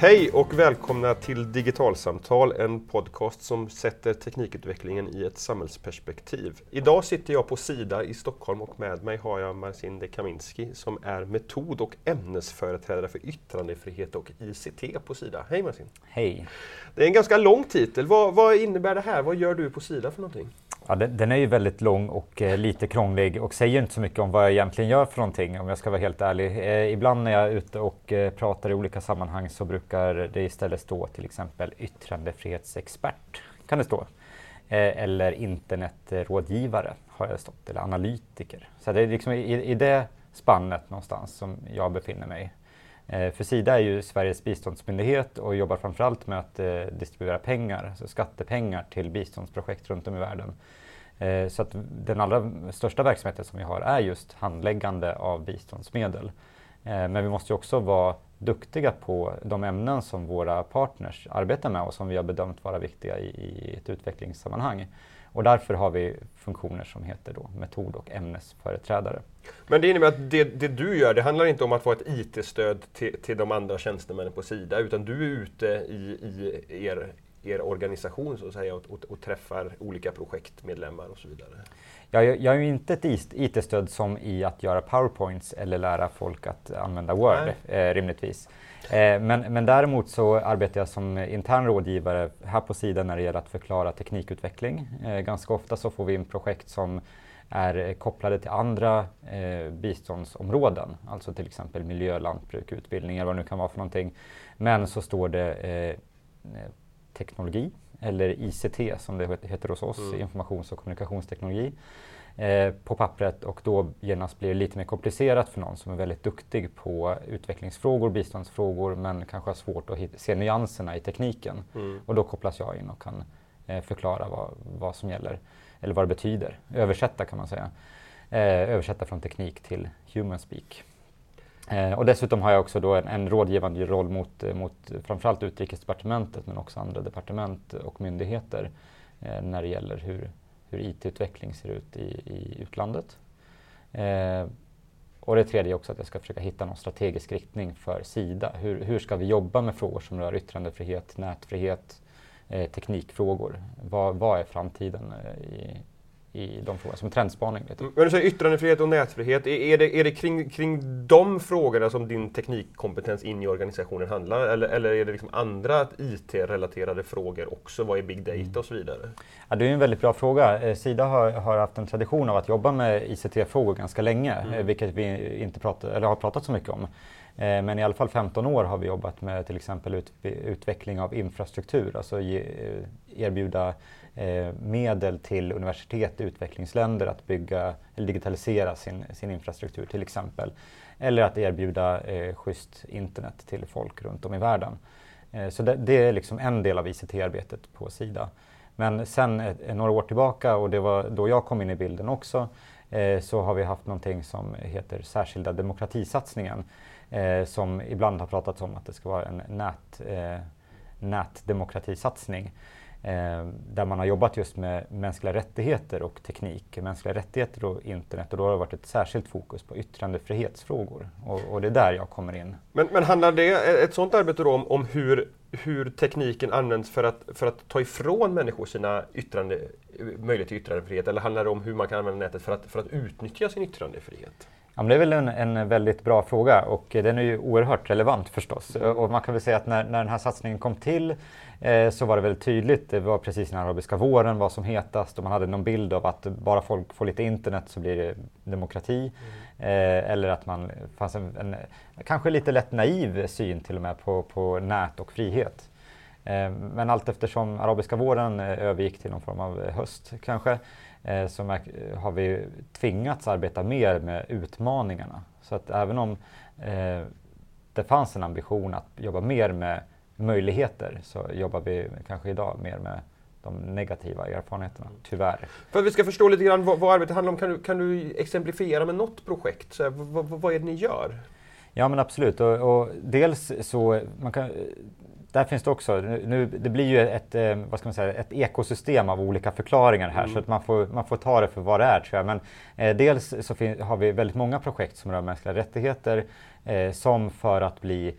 Hej och välkomna till Digitalsamtal, en podcast som sätter teknikutvecklingen i ett samhällsperspektiv. Idag sitter jag på Sida i Stockholm och med mig har jag Marcin de Kaminski som är metod och ämnesföreträdare för yttrandefrihet och ICT på Sida. Hej Marcin! Hej! Det är en ganska lång titel. Vad, vad innebär det här? Vad gör du på Sida för någonting? Ja, den är ju väldigt lång och eh, lite krånglig och säger inte så mycket om vad jag egentligen gör för någonting om jag ska vara helt ärlig. Eh, ibland när jag är ute och eh, pratar i olika sammanhang så brukar det istället stå till exempel yttrandefrihetsexpert, kan det stå. Eh, eller internetrådgivare har det stått, eller analytiker. Så det är liksom i, i det spannet någonstans som jag befinner mig. Eh, för Sida är ju Sveriges biståndsmyndighet och jobbar framförallt med att eh, distribuera pengar, alltså skattepengar till biståndsprojekt runt om i världen. Eh, så att den allra största verksamheten som vi har är just handläggande av biståndsmedel. Eh, men vi måste också vara duktiga på de ämnen som våra partners arbetar med och som vi har bedömt vara viktiga i, ett utvecklingssammanhang. Och därför har vi funktioner som heter då metod och ämnesföreträdare. Men det innebär att det, det du gör, det handlar inte om att vara ett IT-stöd till, till de andra tjänstemännen på Sida, utan du är ute i, i er, er organisation så att säga och, och, och träffar olika projektmedlemmar och så vidare? Jag, jag är ju inte ett IT-stöd som i att göra powerpoints eller lära folk att använda Word, eh, rimligtvis. Eh, men, men däremot så arbetar jag som intern rådgivare här på sidan när det gäller att förklara teknikutveckling. Eh, ganska ofta så får vi in projekt som är kopplade till andra eh, biståndsområden, alltså till exempel miljö, lantbruk, utbildning eller vad det nu kan vara för någonting. Men så står det eh, teknologi eller ICT som det heter hos oss, mm. informations och kommunikationsteknologi eh, på pappret och då genast blir det lite mer komplicerat för någon som är väldigt duktig på utvecklingsfrågor, biståndsfrågor men kanske har svårt att se nyanserna i tekniken. Mm. Och då kopplas jag in och kan eh, förklara vad, vad som gäller, eller vad det betyder. Översätta kan man säga. Eh, översätta från teknik till human speak. Eh, och dessutom har jag också då en, en rådgivande roll mot, eh, mot framförallt Utrikesdepartementet men också andra departement och myndigheter eh, när det gäller hur, hur IT-utveckling ser ut i, i utlandet. Eh, och det tredje är också att jag ska försöka hitta någon strategisk riktning för Sida. Hur, hur ska vi jobba med frågor som rör yttrandefrihet, nätfrihet, eh, teknikfrågor? Vad, vad är framtiden eh, i, i de frågorna, som trendspaning. Lite. Men du säger yttrandefrihet och nätfrihet, är det, är det kring, kring de frågorna som din teknikkompetens in i organisationen handlar? Eller, eller är det liksom andra IT-relaterade frågor också? Vad är big data mm. och så vidare? Ja, det är en väldigt bra fråga. Eh, Sida har, har haft en tradition av att jobba med ICT-frågor ganska länge, mm. Eh, vilket vi inte pratat, eller har pratat så mycket om. Eh, men i alla fall 15 år har vi jobbat med till exempel ut, utveckling av infrastruktur, alltså ge, erbjuda Eh, medel till universitet i utvecklingsländer att bygga eller digitalisera sin, sin infrastruktur till exempel. Eller att erbjuda eh, schysst internet till folk runt om i världen. Eh, så det, det, är liksom en del av ICT-arbetet på Sida. Men sen eh, några år tillbaka, och det var då jag kom in i bilden också, eh, så har vi haft någonting som heter särskilda demokratisatsningen. Eh, som ibland har pratats om att det ska vara en nät, eh, nätdemokratisatsning. Eh, där man har jobbat just med mänskliga rättigheter och teknik, mänskliga rättigheter och internet och då har det varit ett särskilt fokus på yttrandefrihetsfrågor och, och det är där jag kommer in. Men, men handlar det, eh, ett sådant arbete då om, om hur, hur tekniken används för att, för att ta ifrån människor sina yttrande, eh, möjlighet till yttrandefrihet eller handlar det om hur man kan använda nätet för att, för att utnyttja sin yttrandefrihet? Ja, det är väl en, en, väldigt bra fråga och den är ju oerhört relevant förstås. Och man kan väl säga att när, när den här satsningen kom till eh, så var det väldigt tydligt. Det var precis när arabiska våren var som hetast och man hade någon bild av att bara folk får lite internet så blir det demokrati. Mm. Eh, eller att man fanns en, en, kanske lite lätt naiv syn till och med på, på nät och frihet. Eh, men allt eftersom arabiska våren eh, övergick till någon form av höst kanske eh, så har vi tvingats arbeta mer med utmaningarna. Så att även om eh, det fanns en ambition att jobba mer med möjligheter så jobbar vi kanske idag mer med de negativa erfarenheterna, tyvärr. För att vi ska förstå lite grann vad, vad arbetet handlar om, kan du, kan du exemplifiera med något projekt? Så här, vad, vad, är det ni gör? Ja men absolut, och, och dels så man kan, där finns det också, nu, det blir ju ett, eh, vad ska man säga, ett ekosystem av olika förklaringar här mm. så att man får, man får ta det för vad det är tror jag. Men eh, dels så har vi väldigt många projekt som rör mänskliga rättigheter eh, som för att bli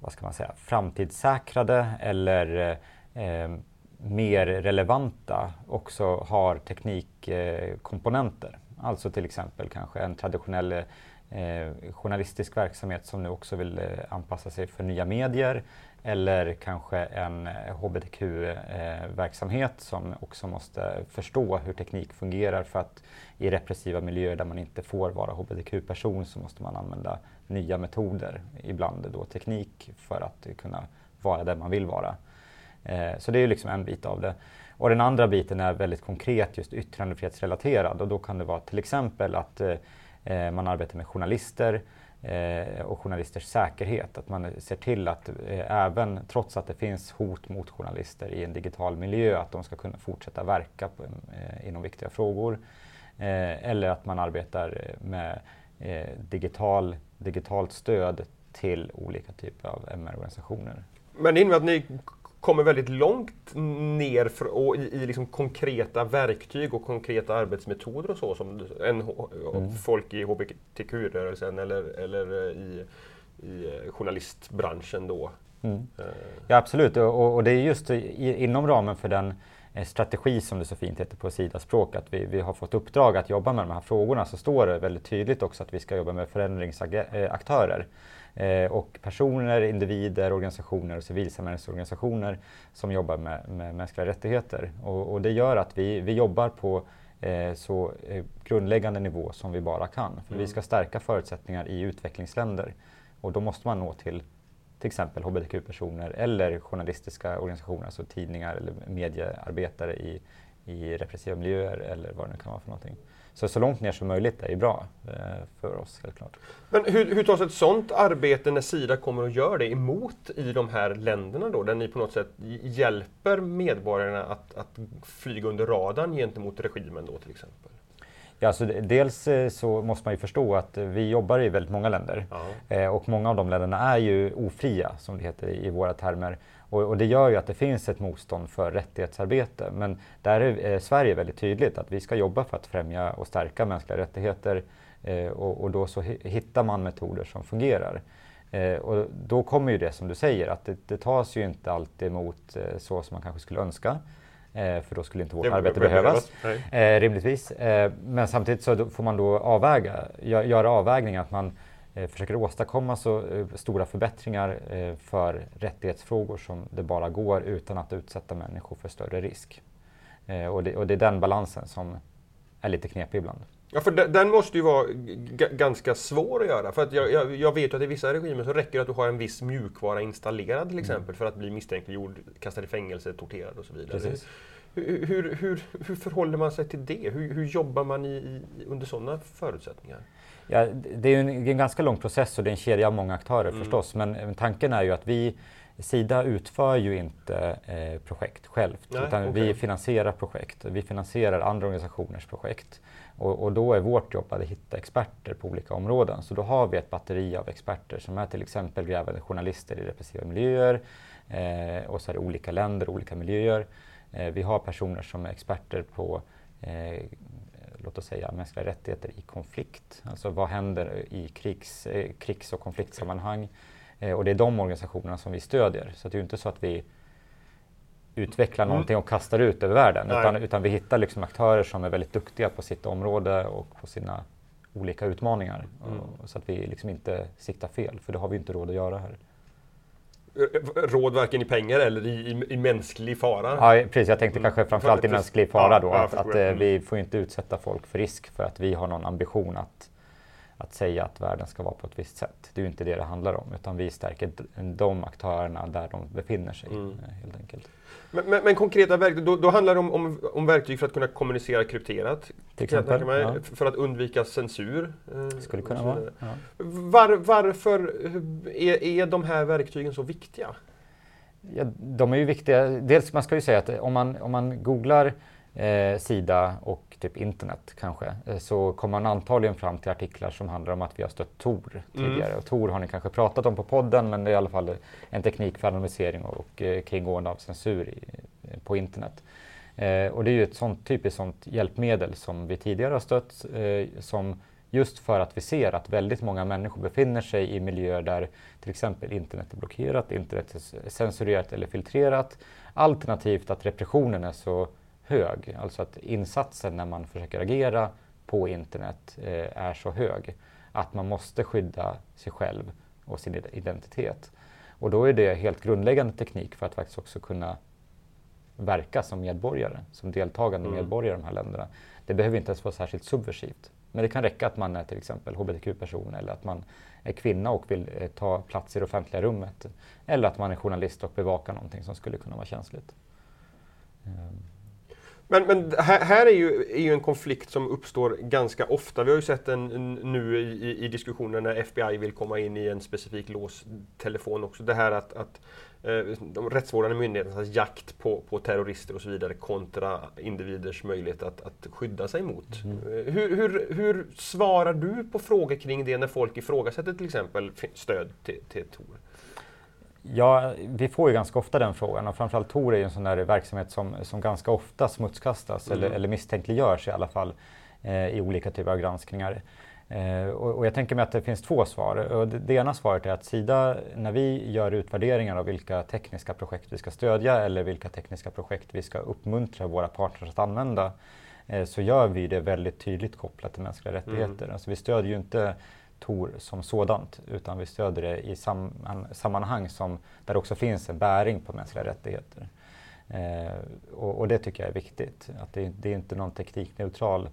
vad ska man säga, framtidssäkrade eller eh, mer relevanta också har teknikkomponenter. Alltså till exempel kanske en traditionell eh, journalistisk verksamhet som nu också vill eh, anpassa sig för nya medier eller kanske en eh, hbtq-verksamhet eh, som också måste förstå hur teknik fungerar för att i repressiva miljöer där man inte får vara hbtq-person så måste man använda nya metoder, ibland då teknik, för att kunna vara där man vill vara. Eh, så det är liksom en bit av det. Och den andra biten är väldigt konkret just yttrandefrihetsrelaterad och då kan det vara till exempel att eh, Eh, man arbetar med journalister eh, och journalisters säkerhet. Att man ser till att eh, även trots att det finns hot mot journalister i en digital miljö, att de ska kunna fortsätta verka på, eh, inom viktiga frågor. Eh, eller att man arbetar eh, med eh, digital, digitalt stöd till olika typer av MR-organisationer. Men det innebär att ni kommer väldigt långt ner för, och i, i liksom konkreta verktyg och konkreta arbetsmetoder och så som en, mm. folk i hbtq-rörelsen eller, eller i, i journalistbranschen då. Mm. Eh. Ja absolut och, och, det är just i, inom ramen för den eh, strategi som det så fint heter på Sida språk, att vi, vi har fått uppdrag att jobba med de här frågorna, så står det väldigt tydligt också att vi ska jobba med förändringsaktörer. Eh, och personer, individer, organisationer och civilsamhällesorganisationer som jobbar med, med mänskliga rättigheter. Och, och, det gör att vi, vi jobbar på eh, så eh, grundläggande nivå som vi bara kan. För mm. Vi ska stärka förutsättningar i utvecklingsländer och då måste man nå till till exempel hbtq-personer eller journalistiska organisationer, alltså tidningar eller mediearbetare i, i repressiva miljöer eller vad det nu kan vara för någonting. Så så långt ner som möjligt är ju bra eh, för oss helt klart. Men hur, hur tas ett sådant arbete när Sida kommer och gör det emot i de här länderna då? Där ni på något sätt hjälper medborgarna att, att flyga under radarn gentemot regimen då till exempel? Ja, alltså, dels eh, så måste man ju förstå att vi jobbar i väldigt många länder eh, och många av de länderna är ju ofria som det heter i våra termer. Och, och, det gör ju att det finns ett motstånd för rättighetsarbete. Men där är eh, Sverige väldigt tydligt att vi ska jobba för att främja och stärka mänskliga rättigheter eh, och, och, då så hittar man metoder som fungerar. Eh, och då kommer ju det som du säger att det, det tas ju inte alltid emot eh, så som man kanske skulle önska. Eh, för då skulle inte vårt det arbete behövas, eh, rimligtvis. men samtidigt så får man då avväga, göra avvägningar att man Eh, försöker åstadkomma så eh, stora förbättringar eh, för rättighetsfrågor som det bara går utan att utsätta människor för större risk. Och det, och det är den balansen som är lite knepig ibland. Ja, för den måste ju vara ganska svår att göra. För att jag, jag, jag, vet att i vissa regimer så räcker det att du har en viss mjukvara installerad till mm. exempel mm. för att bli misstänkliggjord, kastad i fängelse, torterad och så vidare. Hur, hur, hur, hur förhåller man sig till det? Hur, hur jobbar man i, i, under sådana förutsättningar? Ja, det är en, en, ganska lång process och det är en kedja av många aktörer mm. förstås. Men tanken är ju att vi, Sida utför ju inte eh, projekt självt. Nej, utan okay. vi finansierar projekt. Vi finansierar andra organisationers projekt. Och, och, då är vårt jobb att hitta experter på olika områden. Så då har vi ett batteri av experter som är till exempel grävande journalister i repressiva miljöer. Eh, och så är det olika länder, olika miljöer. Eh, vi har personer som är experter på eh, låt oss säga mänskliga rättigheter i konflikt. Alltså vad händer i krigs, eh, krigs och konfliktsammanhang? Eh, och det är de organisationerna som vi stödjer. Så det är ju inte så att vi utvecklar mm. någonting och kastar ut över världen. Utan, utan, vi hittar liksom aktörer som är väldigt duktiga på sitt område och på sina olika utmaningar. Mm. Och, så att vi liksom inte siktar fel, för det har vi inte råd att göra här råd varken i pengar eller i, i, i mänsklig fara. Ja, precis. Jag tänkte mm. kanske framförallt i mänsklig fara då. att, att eh, vi får inte utsätta folk för risk för att vi har någon ambition att, att säga att världen ska vara på ett visst sätt. Det är ju inte det det handlar om, utan vi stärker de aktörerna där de befinner sig mm. Eh, helt enkelt. Men, men, men, konkreta verktyg, då, då, handlar det om, om, om, verktyg för att kunna kommunicera krypterat? Till exempel, mig, ja. För att undvika censur? Eh, Skulle kunna vara. Ja. Var, varför är, är de här verktygen så viktiga? Ja, de är ju viktiga. Dels man ska ju säga att om man, om man googlar eh, Sida och typ internet kanske, eh, så kommer man antagligen fram till artiklar som handlar om att vi har stött Tor tidigare. Mm. Och Tor har ni kanske pratat om på podden, men det är i alla fall en teknik för anonymisering och, och eh, kringgående av censur i, eh, på internet. Eh, och det är ju ett sånt typiskt sånt hjälpmedel som vi tidigare har stött, som Just för att vi ser att väldigt många människor befinner sig i miljöer där till exempel internet är blockerat, internet är censurerat eller filtrerat. Alternativt att repressionen är så hög, alltså att insatsen när man försöker agera på internet eh, är så hög att man måste skydda sig själv och sin identitet. Och då är det helt grundläggande teknik för att faktiskt också kunna verka som medborgare, som deltagande mm. medborgare i de här länderna. Det behöver inte ens vara särskilt subversivt. Men det kan räcka att man är till exempel hbtq-person eller att man är kvinna och vill eh, ta plats i det offentliga rummet. Eller att man är journalist och bevakar någonting som skulle kunna vara känsligt. Um. Men, men här, här, är, ju, är ju en konflikt som uppstår ganska ofta. Vi har ju sett den nu i, i diskussionen när FBI vill komma in i en specifik låstelefon också. Det här att, att eh, de rättsvårdande myndigheternas jakt på, på terrorister och så vidare kontra individers möjlighet att, att skydda sig mot. Mm. Eh, hur, hur, hur svarar du på frågor kring det när folk ifrågasätter till exempel stöd till, till Tor? Ja, vi får ju ganska ofta den frågan och framförallt Tor är ju en sån där verksamhet som, som ganska ofta smutskastas mm. eller, eller misstänkliggörs i alla fall eh, i olika typer av granskningar. Eh, och, och, jag tänker mig att det finns två svar. Och det, det, ena svaret är att Sida, när vi gör utvärderingar av vilka tekniska projekt vi ska stödja eller vilka tekniska projekt vi ska uppmuntra våra partners att använda, eh, så gör vi det väldigt tydligt kopplat till mänskliga rättigheter. Mm. Alltså vi stödjer ju inte Tor som sådant, utan vi stöder det i sam sammanhang som, där det också finns en bäring på mänskliga rättigheter. Eh, och, och, det tycker jag är viktigt, att det, det är inte någon teknikneutral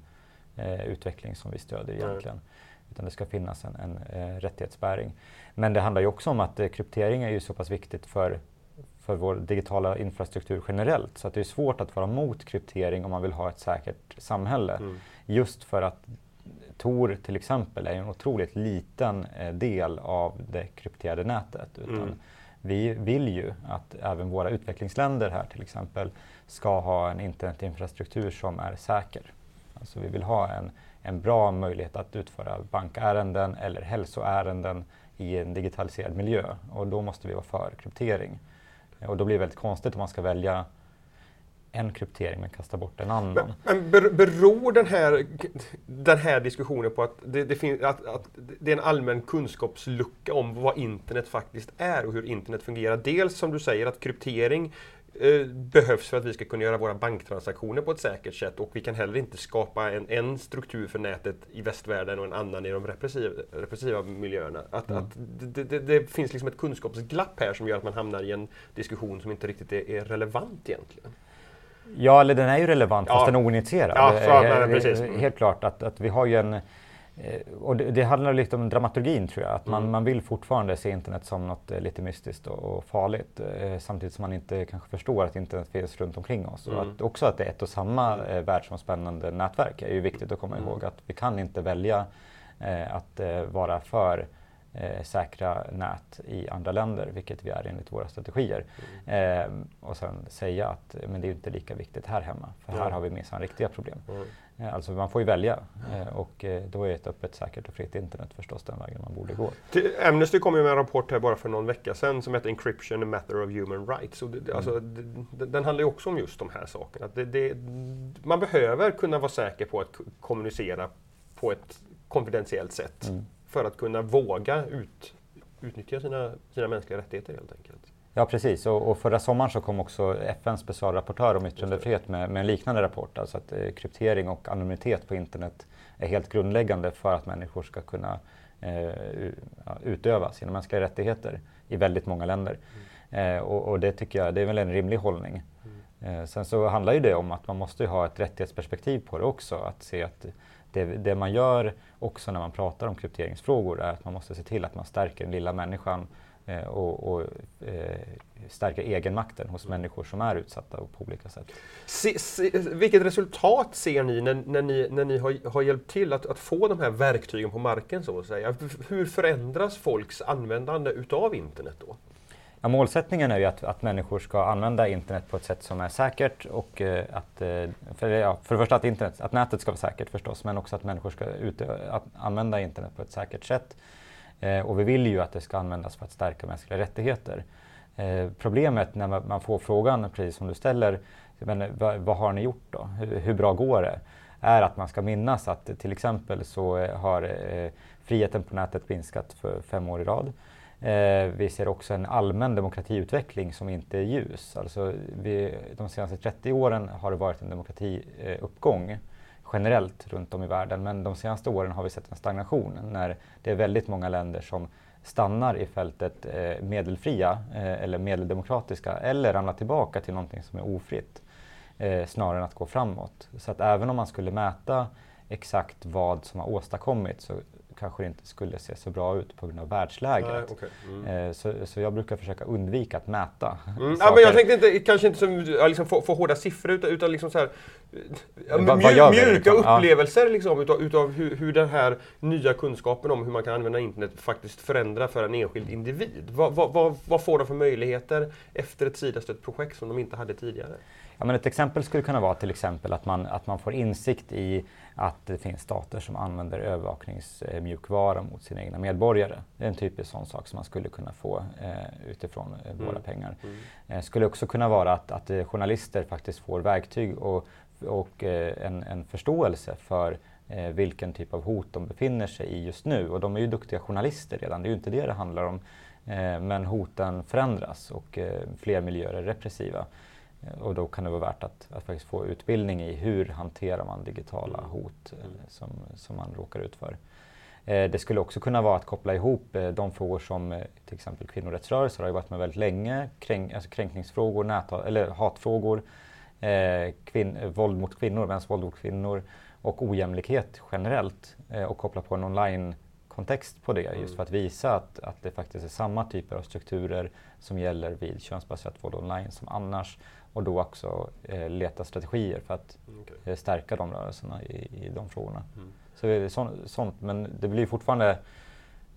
eh, utveckling som vi stödjer egentligen. Utan det ska finnas en, en eh, rättighetsbäring. Men det handlar ju också om att eh, kryptering är ju så pass viktigt för, för vår digitala infrastruktur generellt. Så att det är svårt att vara mot kryptering om man vill ha ett säkert samhälle. Mm. Just för att Tor till exempel är en otroligt liten eh, del av det krypterade nätet. Utan mm. Vi vill ju att även våra utvecklingsländer här till exempel ska ha en internetinfrastruktur som är säker. Alltså vi vill ha en, en bra möjlighet att utföra bankärenden eller hälsoärenden i en digitaliserad miljö och då måste vi vara för kryptering. Och då blir det väldigt konstigt om man ska välja en kryptering men kasta bort en annan. Men, men beror den här, den här diskussionen på att det, det, finns, att, att det är en allmän kunskapslucka om vad internet faktiskt är och hur internet fungerar? Dels som du säger att kryptering eh, behövs för att vi ska kunna göra våra banktransaktioner på ett säkert sätt och vi kan heller inte skapa en, en struktur för nätet i västvärlden och en annan i de repressiva, repressiva miljöerna. Att, mm. att det, det, det, finns liksom ett kunskapsglapp här som gör att man hamnar i en diskussion som inte riktigt är, är relevant egentligen. Ja, eller den är ju relevant ja. fast den är oinitierad. Ja, så, nej, eh, precis. Helt klart att, att vi har ju en... Eh, och det, det handlar lite om dramaturgin tror jag, att man, mm. man vill fortfarande se internet som något eh, lite mystiskt och, och farligt samtidigt som man inte kanske förstår att internet finns runt omkring oss. Mm. Och att också att det är ett och samma eh, världsomspännande nätverk är ju viktigt att komma mm. ihåg. Att vi kan inte välja eh, att eh, vara för eh, säkra nät i andra länder, vilket vi är enligt våra strategier. Mm. Eh, och sen säga att men det är inte lika viktigt här hemma, för här har vi minsann riktiga problem. Mm. Eh, alltså man får ju välja eh, och eh, då är ett öppet, säkert och fritt internet förstås den vägen man borde gå. Amnesty kom ju med en rapport här bara för någon vecka sedan som heter Encryption, a matter of human rights. Och det, mm. alltså, det, den handlar ju också om just de här sakerna. Det, man behöver kunna vara säker på att kommunicera på ett konfidentiellt sätt. För att kunna våga ut, utnyttja sina, sina mänskliga rättigheter helt enkelt. Ja precis och, och förra sommaren så kom också FNs specialrapportör om yttrandefrihet med, med en liknande rapport. Alltså att eh, kryptering och anonymitet på internet är helt grundläggande för att människor ska kunna eh, utöva sina mänskliga rättigheter i väldigt många länder. Mm. Eh, och, och, det tycker jag det är väl en rimlig hållning. Mm. Eh, sen så handlar ju det om att man måste ha ett rättighetsperspektiv på det också. Att se att det, det, man gör också när man pratar om krypteringsfrågor är att man måste se till att man stärker den lilla människan eh, och, och eh, stärker egenmakten hos människor som är utsatta på olika sätt. Se, se, vilket resultat ser ni när, när ni, när ni har, har hjälpt till att, att, få de här verktygen på marken så att säga? Hur förändras folks användande utav internet då? Ja, målsättningen är ju att, att människor ska använda internet på ett sätt som är säkert och eh, att, eh, för, ja, för det första att, internet, att nätet ska vara säkert förstås, men också att människor ska ut, att använda internet på ett säkert sätt. Eh, och vi vill ju att det ska användas för att stärka mänskliga rättigheter. Eh, problemet när man får frågan, precis som du ställer, men, eh, vad, vad har ni gjort då? Hur, hur bra går det? är att man ska minnas att till exempel så eh, har eh, friheten på nätet minskat för fem år i rad. Eh, vi ser också en allmän demokratiutveckling som inte är ljus. Alltså vi, de senaste 30 åren har det varit en demokratiuppgång generellt runt om i världen men de senaste åren har vi sett en stagnation när det är väldigt många länder som stannar i fältet eh, medelfria eh, eller medeldemokratiska eller ramlar tillbaka till någonting som är ofritt eh, snarare än att gå framåt. Så att även om man skulle mäta exakt vad som har åstadkommits så kanske det inte skulle se så bra ut på grund av världsläget. Nej, okay. mm. så, så jag brukar försöka undvika att mäta. Mm. Ja, men jag tänkte inte, kanske inte som, liksom, få, få hårda siffror utan, utan liksom så här, Va, mjuk, mjuka liksom? upplevelser ja. liksom, utav, utav hur, hur den här nya kunskapen om hur man kan använda internet faktiskt förändrar för en enskild individ. Vad, vad, vad, vad får de för möjligheter efter ett Sidastött projekt som de inte hade tidigare? Ja, men ett exempel skulle kunna vara till exempel att man, att man får insikt i att det finns stater som använder övervakningsmjukvara mot sina egna medborgare. Det är en typisk sån sak som man skulle kunna få eh, utifrån eh, mm. våra pengar. Mm. Eh, skulle också kunna vara att, att eh, journalister faktiskt får verktyg och, och eh, en, en förståelse för eh, vilken typ av hot de befinner sig i just nu. Och de är ju duktiga journalister redan, det är ju inte det det handlar om. men hoten förändras och fler miljöer är repressiva. Och då kan det vara värt att, att faktiskt få utbildning i hur hanterar man digitala mm. hot mm. som, som man råkar ut för. Eh, det skulle också kunna vara att koppla ihop eh, de frågor som eh, till exempel kvinnorättsrörelser har jobbat med väldigt länge, kränk, alltså kränkningsfrågor, näthat, eller hatfrågor, eh, kvin, våld mot kvinnor, mäns våld mot kvinnor och ojämlikhet generellt eh, och koppla på en online kontext på det just mm. för att visa att, att det faktiskt är samma typer av strukturer som gäller vid könsbaserat våld online som annars och då också eh, leta strategier för att okay. eh, stärka de rörelserna i, i de frågorna. Mm. Så det är så, sånt, men det blir fortfarande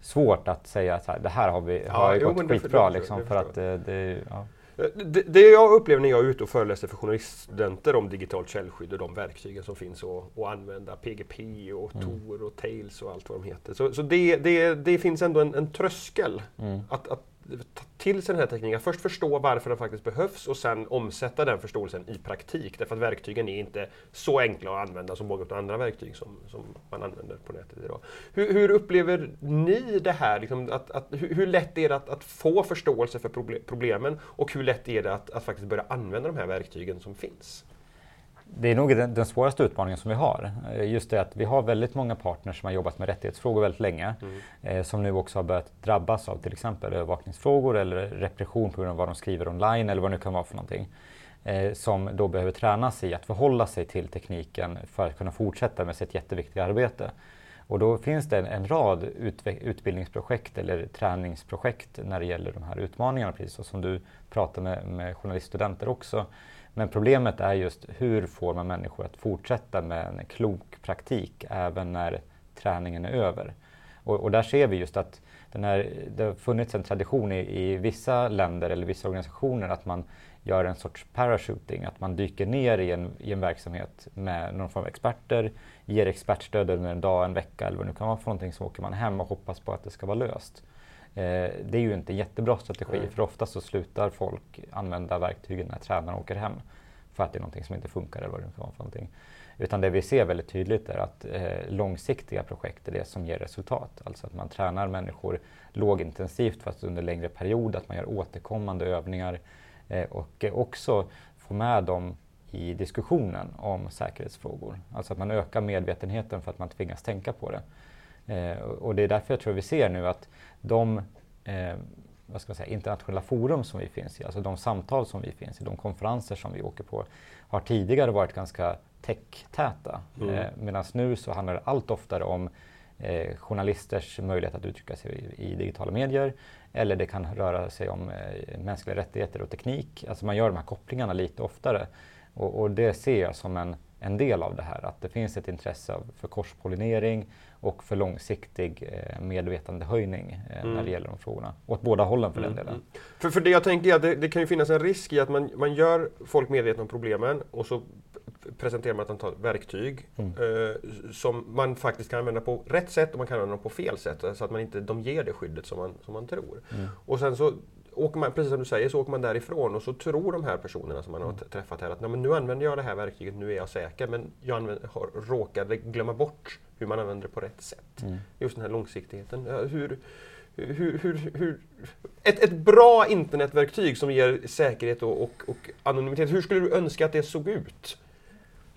svårt att säga att det här har, vi, ja, har jo, gått skitbra det, liksom, det, för att det, det ja. Det, det, jag upplever när jag är ute och föreläser för journaliststudenter om digitalt källskydd och de verktygen som finns att använda, PGP och mm. Tor och Tails och allt vad de heter. Så, så det, det, det finns ändå en, en tröskel mm. att, att ta till sig den här tekniken. Först förstå varför den faktiskt behövs och sen omsätta den förståelsen i praktik. Därför att verktygen är inte så enkla att använda som många av andra verktyg som, som man använder på nätet idag. Hur, hur upplever ni det här? Liksom att, att, hur, hur, lätt är det att, att, få förståelse för problemen och hur lätt är det att, att faktiskt börja använda de här verktygen som finns? Det är nog den, den, svåraste utmaningen som vi har. Eh, just det att vi har väldigt många partners som har jobbat med rättighetsfrågor väldigt länge. Mm. Eh, som nu också har börjat drabbas av till exempel övervakningsfrågor eller repression på grund av vad de skriver online eller vad det nu kan vara för någonting. Eh, som då behöver tränas i att förhålla sig till tekniken för att kunna fortsätta med sitt jätteviktiga arbete. Och då finns det en, en rad utbildningsprojekt eller träningsprojekt när det gäller de här utmaningarna, precis som du pratar med, med journaliststudenter också men problemet är just hur får man människor att fortsätta med en klok praktik även när träningen är över. Och, och där ser vi just att den här, det har funnits en tradition i, i, vissa länder eller vissa organisationer att man gör en sorts parachuting, att man dyker ner i en, i en verksamhet med någon form av experter, ger expertstöd under en dag, en vecka eller vad det nu kan vara för någonting, så åker man hem och hoppas på att det ska vara löst. Eh, det är ju inte en jättebra strategi mm. för ofta så slutar folk använda verktygen när tränaren åker hem för att det är någonting som inte funkar eller vad det kan vara för någonting. Utan det vi ser väldigt tydligt är att eh, långsiktiga projekt är det som ger resultat. Alltså att man tränar människor lågintensivt fast under längre period, att man gör återkommande övningar eh, och också får med dem i diskussionen om säkerhetsfrågor. Alltså att man ökar medvetenheten för att man tvingas tänka på det. Eh, och det är därför jag tror vi ser nu att de eh, vad ska jag säga, internationella forum som vi finns i, alltså de samtal som vi finns i, de konferenser som vi åker på, har tidigare varit ganska tech-täta. Mm. Eh, Medan nu så handlar det allt oftare om eh, journalisters möjlighet att uttrycka sig i, i, digitala medier. Eller det kan röra sig om eh, mänskliga rättigheter och teknik. Alltså man gör de här kopplingarna lite oftare. Och, och det ser jag som en, en del av det här, att det finns ett intresse för korspollinering och för långsiktig eh, medvetandehöjning eh, mm. när det gäller de frågorna. Åt båda hållen för mm. den delen. För, för det jag tänker är att det, det, kan ju finnas en risk i att man, man gör folk medvetna om problemen och så presenterar man ett antal verktyg mm. eh, som man faktiskt kan använda på rätt sätt och man kan använda dem på fel sätt så att man inte, de ger det skyddet som man, som man tror. Mm. Och sen så åker man, precis som du säger, så åker man därifrån och så tror de här personerna som man har träffat här att Nej, men nu använder jag det här verktyget, nu är jag säker. Men jag använder, har, råkade glömma bort hur man använder det på rätt sätt. Mm. Just den här långsiktigheten. Hur, hur, hur, hur, ett, ett bra internetverktyg som ger säkerhet och, och, och anonymitet, hur skulle du önska att det såg ut?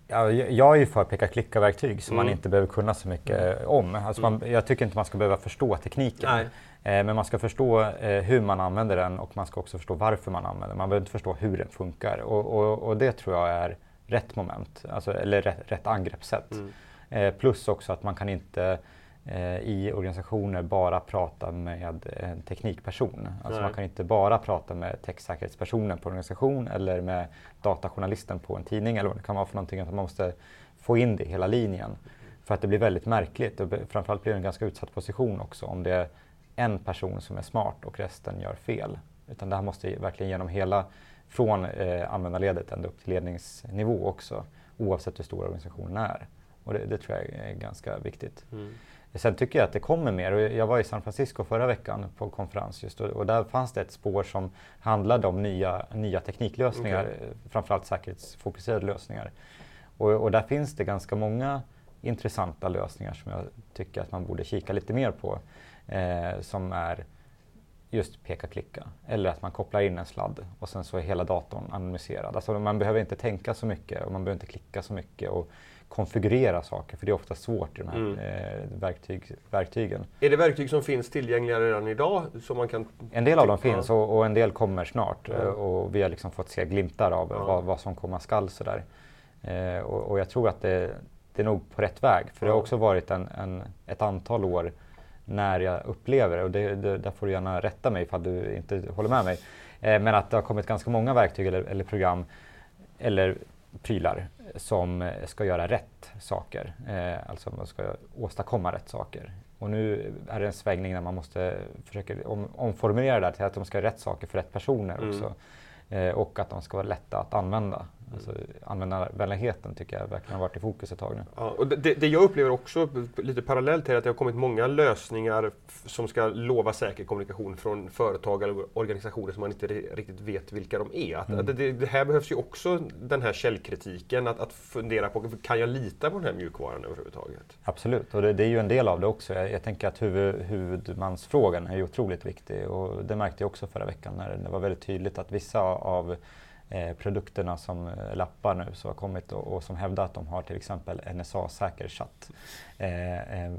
Ja, jag är ju för peka-klicka-verktyg som mm. man inte behöver kunna så mycket mm. om. Alltså man, jag tycker inte man ska behöva förstå tekniken. Eh, men man ska förstå eh, hur man använder den och man ska också förstå varför man använder den. Man behöver inte förstå hur den funkar. Och, och, och det tror jag är rätt moment, alltså, eller rätt, rätt angreppssätt. Mm. Eh, plus också att man kan inte eh, i organisationer bara prata med en teknikperson. Alltså man kan inte bara prata med techsäkerhetspersonen på en organisation eller med datajournalisten på en tidning eller vad det kan vara för någonting. Att man måste få in det i hela linjen. För att det blir väldigt märkligt och framförallt blir det en ganska utsatt position också om det en person som är smart och resten gör fel. Utan det här måste verkligen genom hela, från eh, användarledet ända upp till ledningsnivå också, oavsett hur stor organisationen är. Och det, det tror jag är ganska viktigt. Mm. Sen tycker jag att det kommer mer. Jag var i San Francisco förra veckan på konferens just och, där fanns det ett spår som handlade om nya, nya tekniklösningar, okay. framförallt säkerhetsfokuserade lösningar. Och, och, där finns det ganska många intressanta lösningar som jag tycker att man borde kika lite mer på. Eh, som är just peka-klicka. Eller att man kopplar in en sladd och sen så är hela datorn anonymiserad. Alltså man behöver inte tänka så mycket och man behöver inte klicka så mycket. Och konfigurera saker, för det är ofta svårt i de här mm. eh, verktyg, verktygen. Är det verktyg som finns tillgängliga redan idag? Som man kan en del av dem finns och, och en del kommer snart mm. och vi har liksom fått se glimtar av mm. vad, vad, som komma skall. Sådär. Eh, och, och, jag tror att det, det, är nog på rätt väg, för det har också varit en, en, ett antal år när jag upplever det, och det, det, där får du gärna rätta mig ifall du inte håller med mig, eh, men att det har kommit ganska många verktyg eller, eller program eller prylar som ska göra rätt saker. Eh, alltså man ska åstadkomma rätt saker. Och nu är det en svängning när man måste försöka om, omformulera det till att de ska göra rätt saker för rätt personer mm. också. Eh, och att de ska vara lätta att använda. Alltså, användarvänligheten tycker jag verkligen har varit i fokus ett tag nu. Ja, och det, det jag upplever också lite parallellt är att det har kommit många lösningar som ska lova säker kommunikation från företag eller organisationer som man inte riktigt vet vilka de är. Att, mm. det, det, här behövs ju också den här källkritiken, att, att fundera på kan jag lita på den här mjukvaran överhuvudtaget? Absolut, och det, det är ju en del av det också. Jag, jag tänker att huvud, huvudmansfrågan är ju otroligt viktig och det märkte jag också förra veckan när det var väldigt tydligt att vissa av eh, produkterna som eh, lappar nu som har kommit och, och, som hävdar att de har till exempel NSA-säker chatt eh, eh,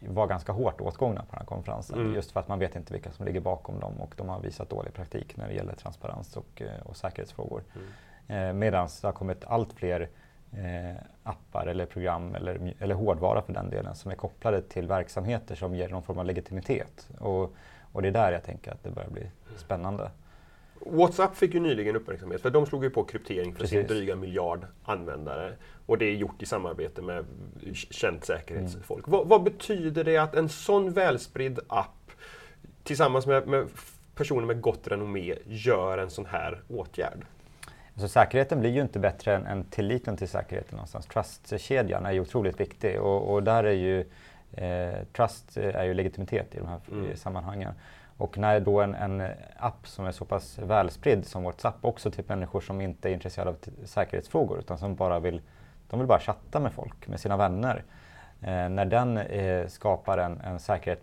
var ganska hårt åtgångna på den här konferensen. Mm. Just för att man vet inte vilka som ligger bakom dem och de har visat dålig praktik när det gäller transparens och, och säkerhetsfrågor. Mm. Eh, Medan det har kommit allt fler eh, appar eller program eller, eller hårdvara för den delen som är kopplade till verksamheter som ger någon form av legitimitet. Och, och det är där jag tänker att det börjar bli spännande. WhatsApp fick ju nyligen uppmärksamhet för de slog ju på kryptering för Precis. sin dryga miljard användare. Och det är gjort i samarbete med känt säkerhetsfolk. Mm. Vad, vad, betyder det att en sån välspridd app tillsammans med, med personer med gott renommé gör en sån här åtgärd? Alltså säkerheten blir ju inte bättre än, än tilliten till säkerheten någonstans. Trust-kedjan är ju otroligt viktig och, och där är ju eh, trust är ju legitimitet i de här mm. sammanhangen. Och när då en, en, app som är så pass välspridd som WhatsApp också till människor som inte är intresserade av säkerhetsfrågor utan som bara vill, de vill bara chatta med folk, med sina vänner. Eh, när den eh, skapar en, en, säkerhet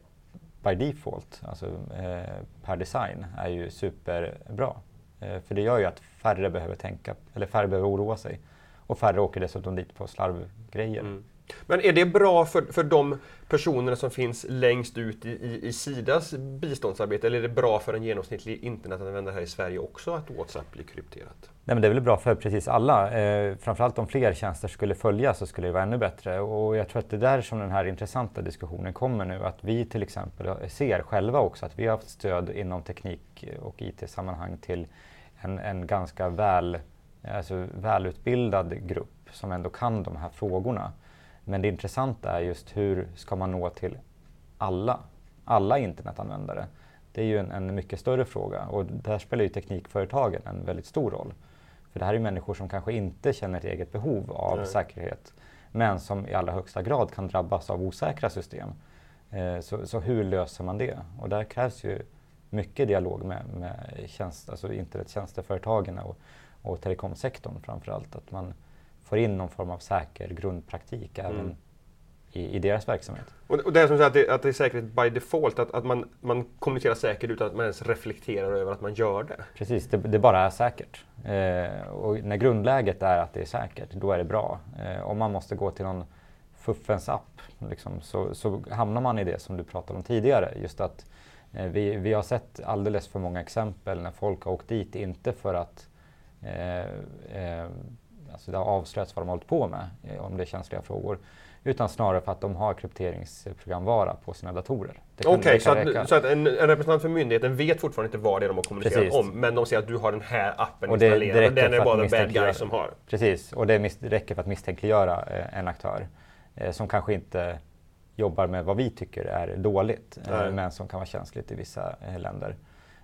by default, alltså eh, per design, är ju superbra. Eh, för det gör ju att färre behöver tänka, eller färre behöver oroa sig. Och färre åker dessutom dit på slarvgrejer. Mm. Men är det bra för, för de personerna som finns längst ut i, i, i Sidas biståndsarbete eller är det bra för en genomsnittlig internetanvändare här i Sverige också att WhatsApp blir krypterat? Nej, men det är väl bra för precis alla. Eh, framförallt om fler tjänster skulle följa så skulle det vara ännu bättre. Och jag tror att det är där som den här intressanta diskussionen kommer nu. Att vi till exempel ser själva också att vi har haft stöd inom teknik och IT-sammanhang till en, en ganska väl, alltså välutbildad grupp som ändå kan de här frågorna. Men det intressanta är just hur ska man nå till alla, alla internetanvändare? Det är ju en, en mycket större fråga och där spelar ju teknikföretagen en väldigt stor roll. För det här är människor som kanske inte känner ett eget behov av Nej. säkerhet men som i allra högsta grad kan drabbas av osäkra system. Eh, så, så, hur löser man det? Och där krävs ju mycket dialog med, med tjänst, alltså internettjänsteföretagen och, och telekomsektorn framför allt. Att man får in någon form av säker grundpraktik mm. även i, i, deras verksamhet. Och, och det är som att det, att det är säkerhet by default, att, att man, man kommunicerar säkert utan att man ens reflekterar över att man gör det. Precis, det, det bara är säkert. Eh, och när grundläget är att det är säkert, då är det bra. Eh, om man måste gå till någon fuffens app liksom, så, så hamnar man i det som du pratade om tidigare. Just att eh, vi, vi har sett alldeles för många exempel när folk har åkt dit, inte för att eh, eh, alltså det har avslöjats vad de har hållit på med, eh, om det är känsliga frågor, utan snarare för att de har krypteringsprogramvara på sina datorer. Okej, okay, så, att, så att en, en, representant för myndigheten vet fortfarande inte vad det är de har kommunicerat Precis. om, men de säger att du har den här appen och det, installerad och den är bara den bad guy som har. Precis, och det räcker för att misstänkliggöra eh, en aktör eh, som kanske inte jobbar med vad vi tycker är dåligt, eh, men som kan vara känsligt i vissa eh, länder.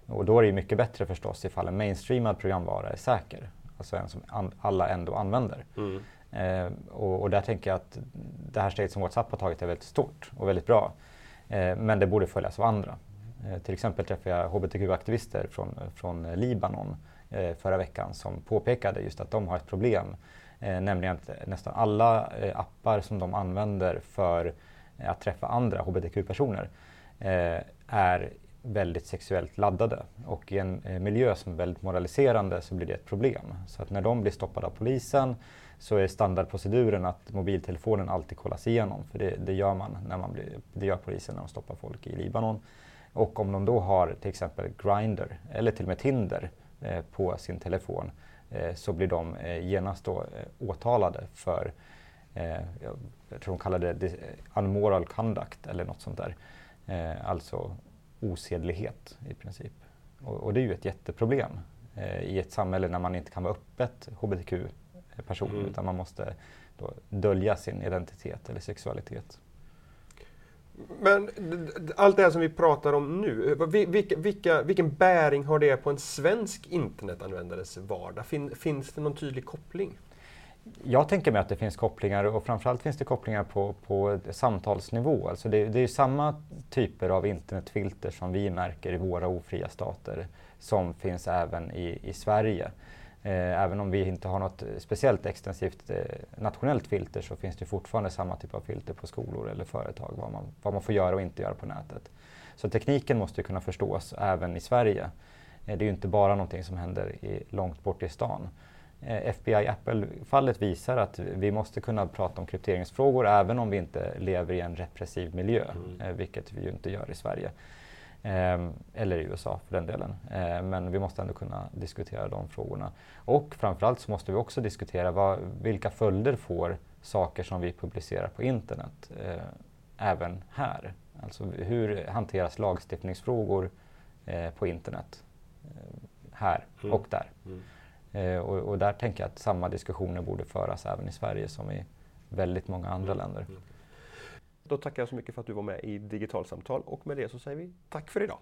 Och då är det mycket bättre förstås ifall en mainstreamad programvara är säker, alltså en som alla ändå använder. Mm. Eh, och, och, där tänker jag att det här steget som WhatsApp har tagit är väldigt stort och väldigt bra. Eh, men det borde följas av andra. Eh, till exempel träffade jag hbtq-aktivister från, från Libanon eh, förra veckan som påpekade just att de har ett problem. Eh, nämligen att nästan alla eh, appar som de använder för att träffa andra hbtq-personer är väldigt sexuellt laddade och i en eh, miljö som är väldigt moraliserande så blir det ett problem. Så att när de blir stoppade av polisen så är standardproceduren att mobiltelefonen alltid kollas igenom. För det, det, gör man när man blir, det gör polisen när de stoppar folk i Libanon. Och om de då har till exempel Grindr eller till och med Tinder eh, på sin telefon eh, så blir de eh, genast då eh, åtalade för, eh, jag tror de kallar det eh, unmoral conduct eller något sånt där. Eh, alltså osedlighet i princip. Och, och, det är ju ett jätteproblem i ett samhälle när man inte kan vara öppet hbtq person mm. utan man måste då dölja sin identitet eller sexualitet. Men allt det här som vi pratar om nu, vilka, vilka, vilken bäring har det på en svensk internetanvändares vardag? Fin, finns det någon tydlig koppling? Jag tänker mig att det finns kopplingar och framförallt finns det kopplingar på, på samtalsnivå. Alltså det, det är samma typer av internetfilter som vi märker i våra ofria stater som finns även i, i Sverige. Eh, även om vi inte har något speciellt extensivt eh, nationellt filter så finns det fortfarande samma typ av filter på skolor eller företag, vad man, vad man får göra och inte göra på nätet. Så tekniken måste kunna förstås även i Sverige. Eh, det är ju inte bara någonting som händer i, långt bort i stan. FBI Apple-fallet visar att vi måste kunna prata om krypteringsfrågor även om vi inte lever i en repressiv miljö, mm. vilket vi ju inte gör i Sverige. Eh, eller i USA för den delen. Eh, men vi måste ändå kunna diskutera de frågorna. Och framförallt så måste vi också diskutera vad, vilka följder får saker som vi publicerar på internet eh, även här? Alltså hur hanteras lagstiftningsfrågor eh, på internet eh, här mm. och där? Mm. Eh, och, och, där tänker jag att samma diskussioner borde föras även i Sverige som i väldigt många andra mm. länder. Då tackar jag så mycket för att du var med i Digitalsamtal och med det så säger vi tack för idag.